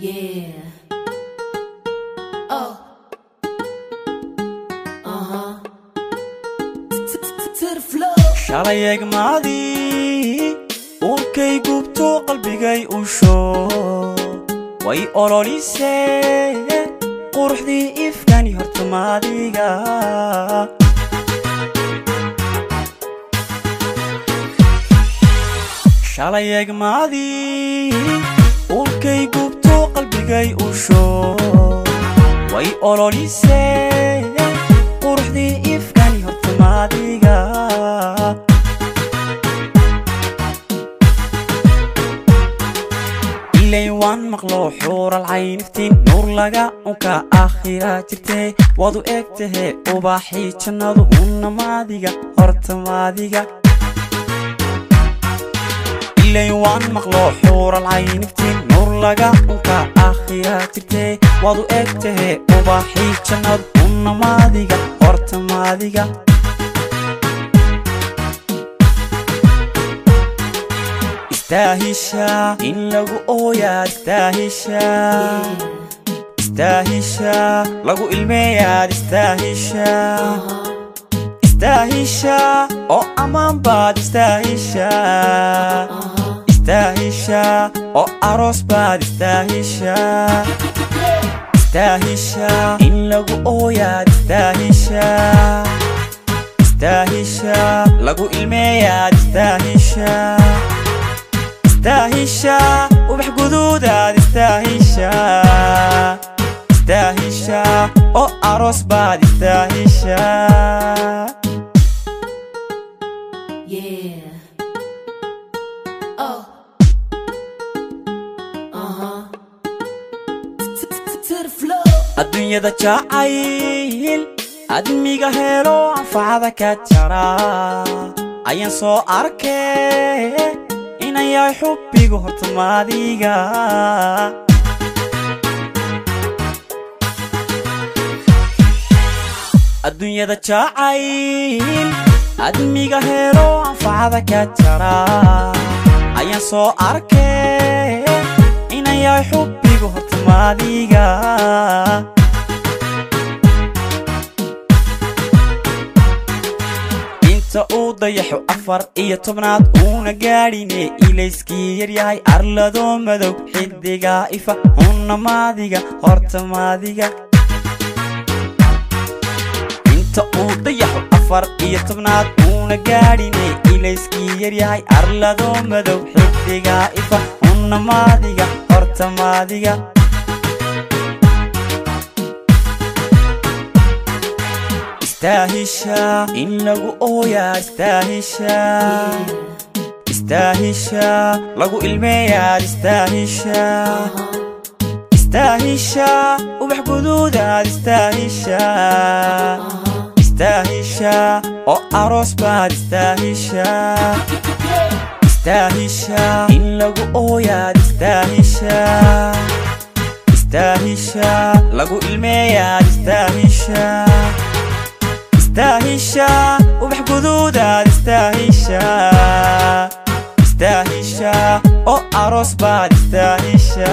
Yeah. Oh. Uh huh. To the floor. shalay eegmaadii uurkay gubto qalbigay usho way ololisee quruxdii ifkani hortamaadiga shalay eegmaadii uurkay qalbigay usho way ololisee quruxdii ifkani hortamaadiga ilayn waan maqlo xuural cayniftiin nuur laga unka akhira jirtee waad u eg tahe ubaaxii jannadu unamaadiga hortamaadiga ilayn waan maqlo xuural cayniftiin nuur laga unka akhira jirtee waad u eg tahe ubaaxii jannadu unamaadiga hortamaadiga istaahisha in lagu ooyaad istaahisha. Istaahisha lagu ilmeeyaad istaahisha. Istaahisha oo ammaan baad istaahisha istaahisha oo aroos baad istaahisha istaahisha in lagu ooyaad istaahisha istaahisha lagu ilmeeyaad istaahisha istaahisha ubax guduudaad istaahisha istaahisha oo aroos baad istaahisha adduunyada jacayl. Admiga helo anfacada ka jara. Ayaan soo arkay inan yahay xubbigu hortamaadiga. Adduunyada jacayl. Admiga helo anfacada ka jara. Ayaan soo arkay inta uu dayaxo afar iyo tobnaad uuna gaadhine ilayskii yaryahay arlado madow xidiga ifa hunnamaadiga hortamaadiga inta uu dayaxo afar iyo tobnaad uuna gaadhine ilayskii yaryahay arlado madow xidiga ifa hunnamaadiga hortamaadiga istaahisha in lagu ooyaa istaahisha istaahisha lagu ilmeeyaad istaahisha istaahisha ubax guduudaad istaahisha istaahisha oo aroos baad istaahisha istaahisha in lagu ooyaad istaahisha istaahisha lagu ilmeeyaad istaahisha istaahisha ubax guduudaad istaahisha istaahisha oo aroos baad istaahisha